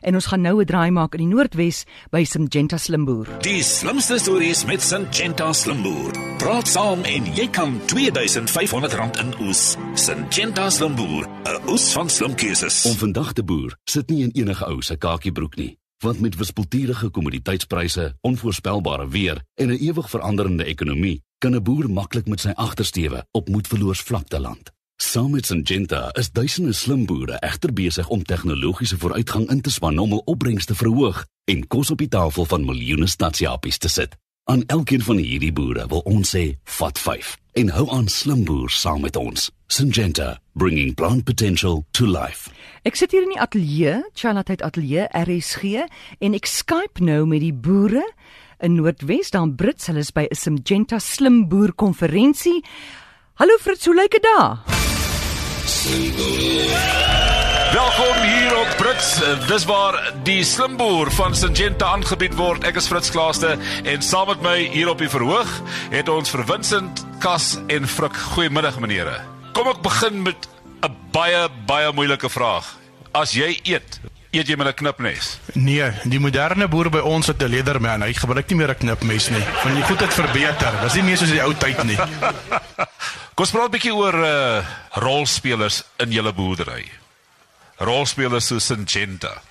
En ons gaan nou 'n draai maak in die Noordwes by Syngenta Slimboer. Die slimste stories met Syngenta Slimboer. Praat saam en jy kan R2500 in oes. Syngenta Slimboer, 'n oes van slim keuses. Om vandag te boer, sit nie in enige ou se kakiebroek nie, want met wispelturige kommoditeitspryse, onvoorspelbare weer en 'n ewig veranderende ekonomie, kan 'n boer maklik met sy agtersteewe op moedverloors vlakte land. Saam met Syngenta is duisende slim boere egter besig om tegnologiese vooruitgang in te span om hul opbrengs te verhoog en kos op die tafel van miljoene stadsjapies te sit. Aan elkeen van hierdie boere wil ons sê, vat 5 en hou aan slim boer saam met ons. Syngenta, bringing plant potential to life. Ek sit hier in die ateljee, Charlotte Ateljee RSG en ek Skype nou met die boere in Noordwes, dan Brits, hulle is by 'n Syngenta Slim Boer konferensie. Hallo Fritz, hoe lyk dit daar? Welkom hier op Brits. Dis waar die slimboer van Syngenta aangebied word. Ek is Fritz Klaaste en saam met my hier op die verhoog het ons vir Vincent Kas en Frik. Goeiemiddag menere. Kom ek begin met 'n baie baie moeilike vraag. As jy eet, eet jy met 'n knipmes? Nee, die moderne boer by ons het 'n leatherman. Hy gebruik nie meer 'n knipmes nie. Van die goed het verbeter. Dis nie meer soos die ou tyd nie. Kom ons praat 'n bietjie oor uh rolspelers in julle boerdery. Rolspelers so Syngenta.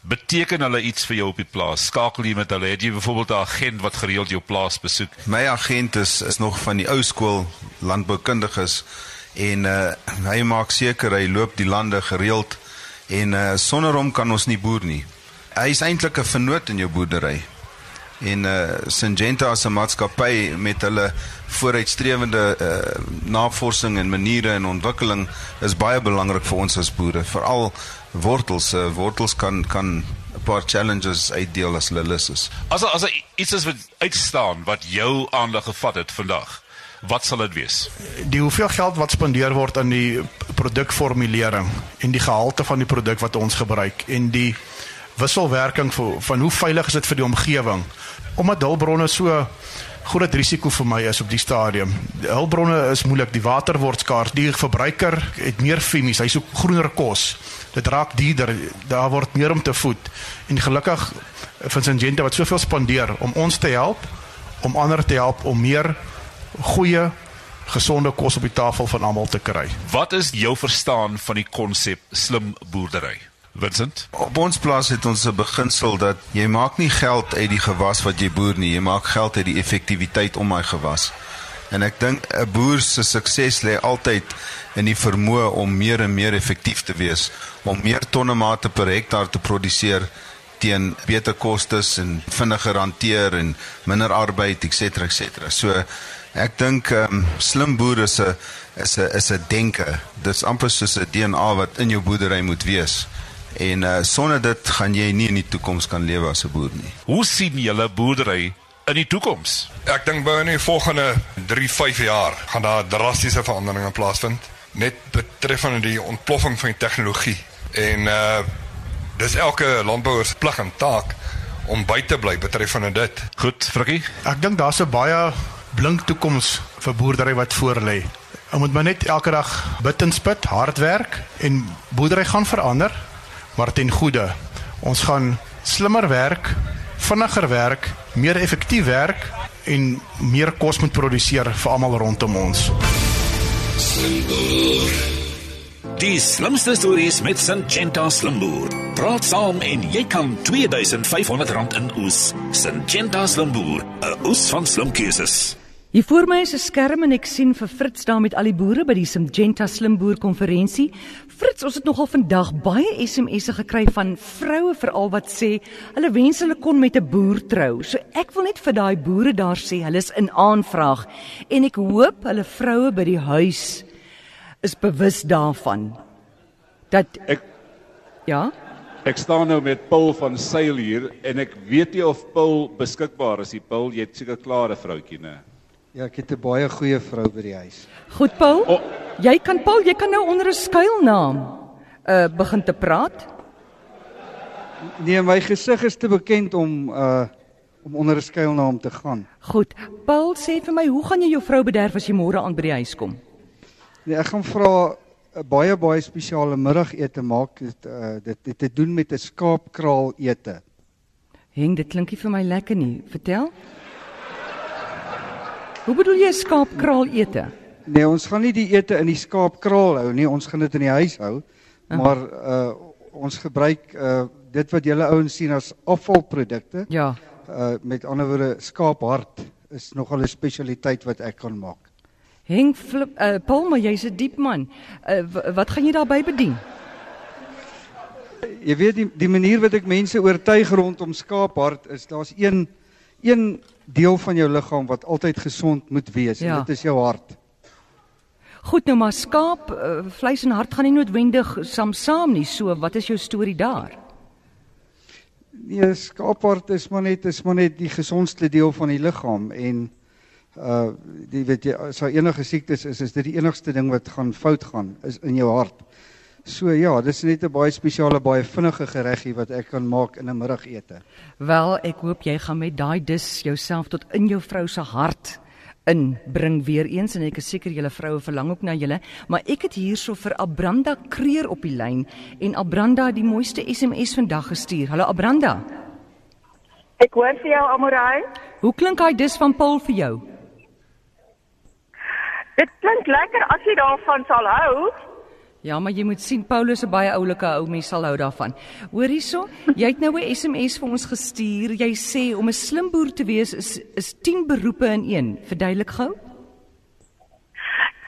Beteken hulle iets vir jou op die plaas? Skakel jy met hulle? Het jy byvoorbeeld 'n agent wat gereeld jou plaas besoek? My agent is is nog van die ou skool landboukundiges en uh hy maak seker hy loop die lande gereeld en uh sonder hom kan ons nie boer nie. Hy is eintlik 'n vennoot in jou boerdery. En uh Syngenta as 'n maatskappy met hulle vooruitstrewende uh navorsing en maniere en ontwikkeling is baie belangrik vir ons as boere, veral wortels. Uh, wortels kan kan 'n paar challenges uitdeel as hulle lus is. As as iets is wat uitstaan wat jou aandag gevat het vandag. Wat sal dit wees? Die hoeveel geld wat spandeer word aan die produkformulering en die gehalte van die produk wat ons gebruik en die wisselwerking van, hoe veilig is dit vir die omgewing omdat hulpbronne so groot risiko vir my is op die stadium. Die hulpbronne is moeilik, die water word skaars, die verbruiker het meer femies, hy soek groener kos. Dit raak dierder, daar word meer om te voed. En gelukkig van Syngenta wat soveel spandeer om ons te help, om ander te help om meer goeie gesonde kos op die tafel van almal te kry. Wat is jou verstaan van die konsep slim boerdery? Vincent? Op ons plaas het ons 'n beginsel dat jy maak nie geld uit die gewas wat jy boer nie, jy maak geld uit die effektiwiteit om daai gewas. En ek dink 'n boer se sukses lê altyd in die vermoë om meer en meer effektief te wees, om meer tonnemate per hektaar te produseer teen beter kostes en vinniger hanteer en minder arbeid, ens. ens. So ek dink um, slim boere is 'n is 'n is 'n denke. Dit's amper soos 'n DNA wat in jou boerdery moet wees. En uh, sonder dit gaan jy nie in die toekoms kan lewe as 'n boer nie. Hoe sien julle boerdery in die toekoms? Ek dink binne die volgende 3-5 jaar gaan daar drastiese veranderinge plaasvind net betreffende die ontploffing van die tegnologie. En uh dis elke landbouer se plig en taak om by te bly betreffende dit. Goed, Frikkie. Ek dink daar's 'n baie blink toekoms vir boerdery wat voor lê. Ons moet maar net elke dag bid en spit, hard werk en boerdery gaan verander maar ten goeie. Ons gaan slimmer werk, vinniger werk, meer effektief werk en meer kos moet produseer vir almal rondom ons. Die slimste stories met Syngenta Slimboer. Praat saam en jy kan R2500 in oes. Syngenta Slimboer, 'n oes van slim keuses. Hier voor my is 'n skerm en ek sien vir Fritz daar met al die boere by die Syngenta Slimboer konferensie. Fritz, ons het nogal vandag baie SMS'e gekry van vroue veral wat sê hulle wens hulle kon met 'n boer trou. So ek wil net vir daai boere daar sê hulle is in aanvraag en ek hoop hulle vroue by die huis is bewus daarvan dat Ek ja, ek staan nou met Paul van Sail hier en ek weet nie of Paul beskikbaar is. Die Paul, jy het seker klaar 'n vroutjie, né? Ja, ek het 'n baie goeie vrou by die huis. goed Paul. O- Jy kan Paul, jy kan nou onder 'n skuilnaam uh begin te praat. Nee, my gesig is te bekend om uh om onder 'n skuilnaam te gaan. Goed. Paul sê vir my, hoe gaan jy jou vrou bederf as jy môre aan by die huis kom? Nee, ek gaan vra 'n baie baie spesiale middagete maak. Dit uh, dit het te doen met 'n skaapkraal ete. Heng, dit klink nie vir my lekker nie. Vertel. Hoe bedoel jy skaapkraal ete? Nee, ons gaan nie die ete in die skaapkraal hou nie. Ons gaan dit in die huis hou. Maar uh ons gebruik uh dit wat julle ouens sien as afvalprodukte. Ja. Uh met ander woorde skaaphart is nogal 'n spesialiteit wat ek kan maak. Heng flip uh Paul, jy's 'n diep man. Uh wat gaan jy daarbey bedien? Jy weet die die manier wat ek mense oortuig rondom skaaphart is daar's een een deel van jou liggaam wat altyd gesond moet wees Ja. en dit is jou hart. Goed nou maar skaap, uh, vleis en hart gaan nie noodwendig saam saam nie. So, wat is jou storie daar? Nee, skaaphart is maar net is maar net die gesondste deel van die liggaam en uh die weet jy as daar enige siektes is, is dit die enigste ding wat gaan fout gaan is in jou hart. So ja, dis net 'n baie spesiale, baie vinnige gereggie wat ek kan maak in 'n middagete. Wel, ek hoop jy gaan met daai dis jouself tot in jou vrou se hart inbring weer eens en ek is seker julle vroue verlang ook na julle, maar ek het hierso vir Abranda Kreer op die lyn en Abranda het die mooiste SMS vandag gestuur. Hallo Abranda. Ek hoor vir jou Amorai. Hoe klink daai dis van Paul vir jou? Dit klink lekker as jy daarvan sal hou. Ja, maar jy moet sien Paulus is 'n baie oulike ou mens sal hou daarvan. Hoor hierso, jy het nou 'n SMS vir ons gestuur. Jy sê om 'n slim boer te wees is is 10 beroepe in een. Verduidelik gou.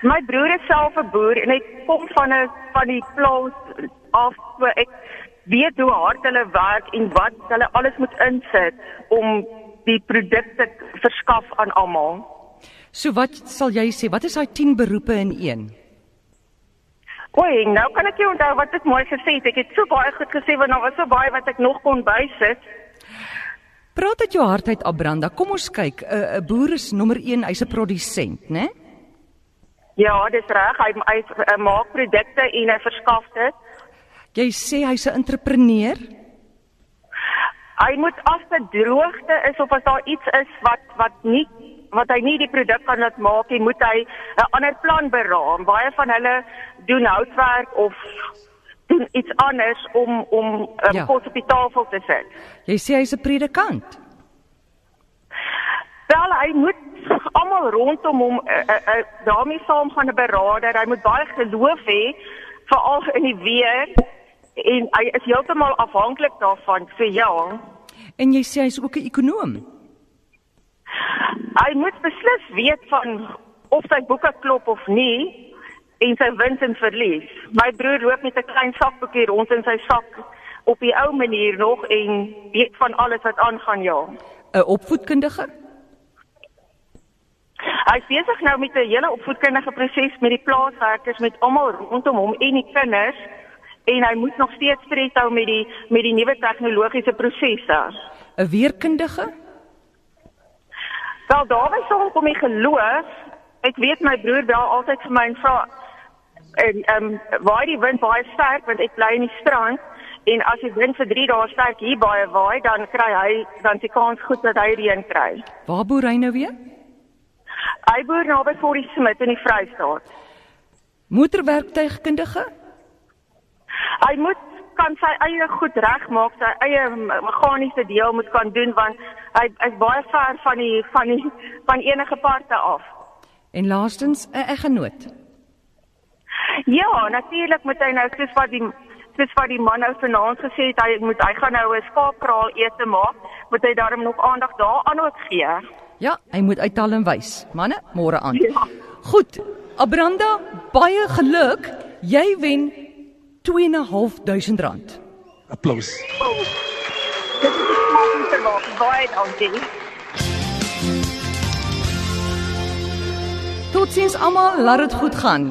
My broer is self 'n boer en hy kom van 'n van die plaas af so ek weet hoe hard hulle werk en wat hulle alles moet insit om die produkte verskaf aan almal. So wat sal jy sê? Wat is daai 10 beroepe in een? Oei, nou kan ek nie onthou wat ek mooi gesê het. Ek het so baie goed gesê want daar was so baie wat ek nog kon bysit. Praat uit jou hart uit Abranda. Kom ons kyk. 'n 'n Boer is nommer 1, hy's 'n produsent, né? Ja, dis reg. Hy, hy, hy maak produkte en hy verskaf dit. Jy sê hy's 'n entrepreneur. Hy moet as dit droogte is of as daar iets is wat wat nie wat hy nie die produk kan laat maak nie, moet hy 'n ander plan beraam. Baie van hulle doen houtwerk of doen iets anders om om um, Ja. kos op die tafel te sit. Jy sê hy's 'n predikant. Wel, hy moet almal rondom hom uh, uh, uh, daarmee saam gaan 'n beraader. Hy moet baie geloof hê veral in die weer en hy is heeltemal afhanklik daarvan vir ja. En jy sê hy's ook 'n ekonoom. Hy moet beslis weet van of sy boeke klop of nie en sy wins en verlies. My broer loop met 'n klein sakboekie rond in sy sak op die ou manier nog en weet van alles wat aangaan ja. 'n Opvoedkundige. Hy is besig nou met 'n hele opvoedkundige proses met die plaaswerkers met almal rondom hom en die kinders en hy moet nog steeds tred hou met die met die nuwe tegnologiese prosesse. 'n Weerkundige. Wel daarby sal kom die geloof. Ek weet my broer bel altyd vir my en vra en ehm um, waai die wind baie sterk want ek bly in die strand en as die wind vir 3 dae sterk hier baie waai dan kry hy dan se kans goed dat hy reën kry. Waar boer hy nou weer? Hy boer naby Forrie Smit in die Vrystaat. Motorwerktuigkundige. Hy moet kan sy eie goed regmaak, sy eie me- meganiese deel moet kan doen want hy is baie ver van die van die van enige parte af. En laastens 'n eggenoot. Ja, natuurlik moet hy nou soos wat die soos wat die man nou vanaand gesê het, hy moet hy gaan nou 'n skaapkraal ete maak, moet hy daarom nog aandag daaraan ook gee. Ja, hy moet uithaal en wys. Manne, môre aan. Ja. Goed. Abranda, baie geluk. Jy wen 2.500 rand. Applous. Dit is nie verwag baie dankie. Totsiens almal, laat dit goed gaan.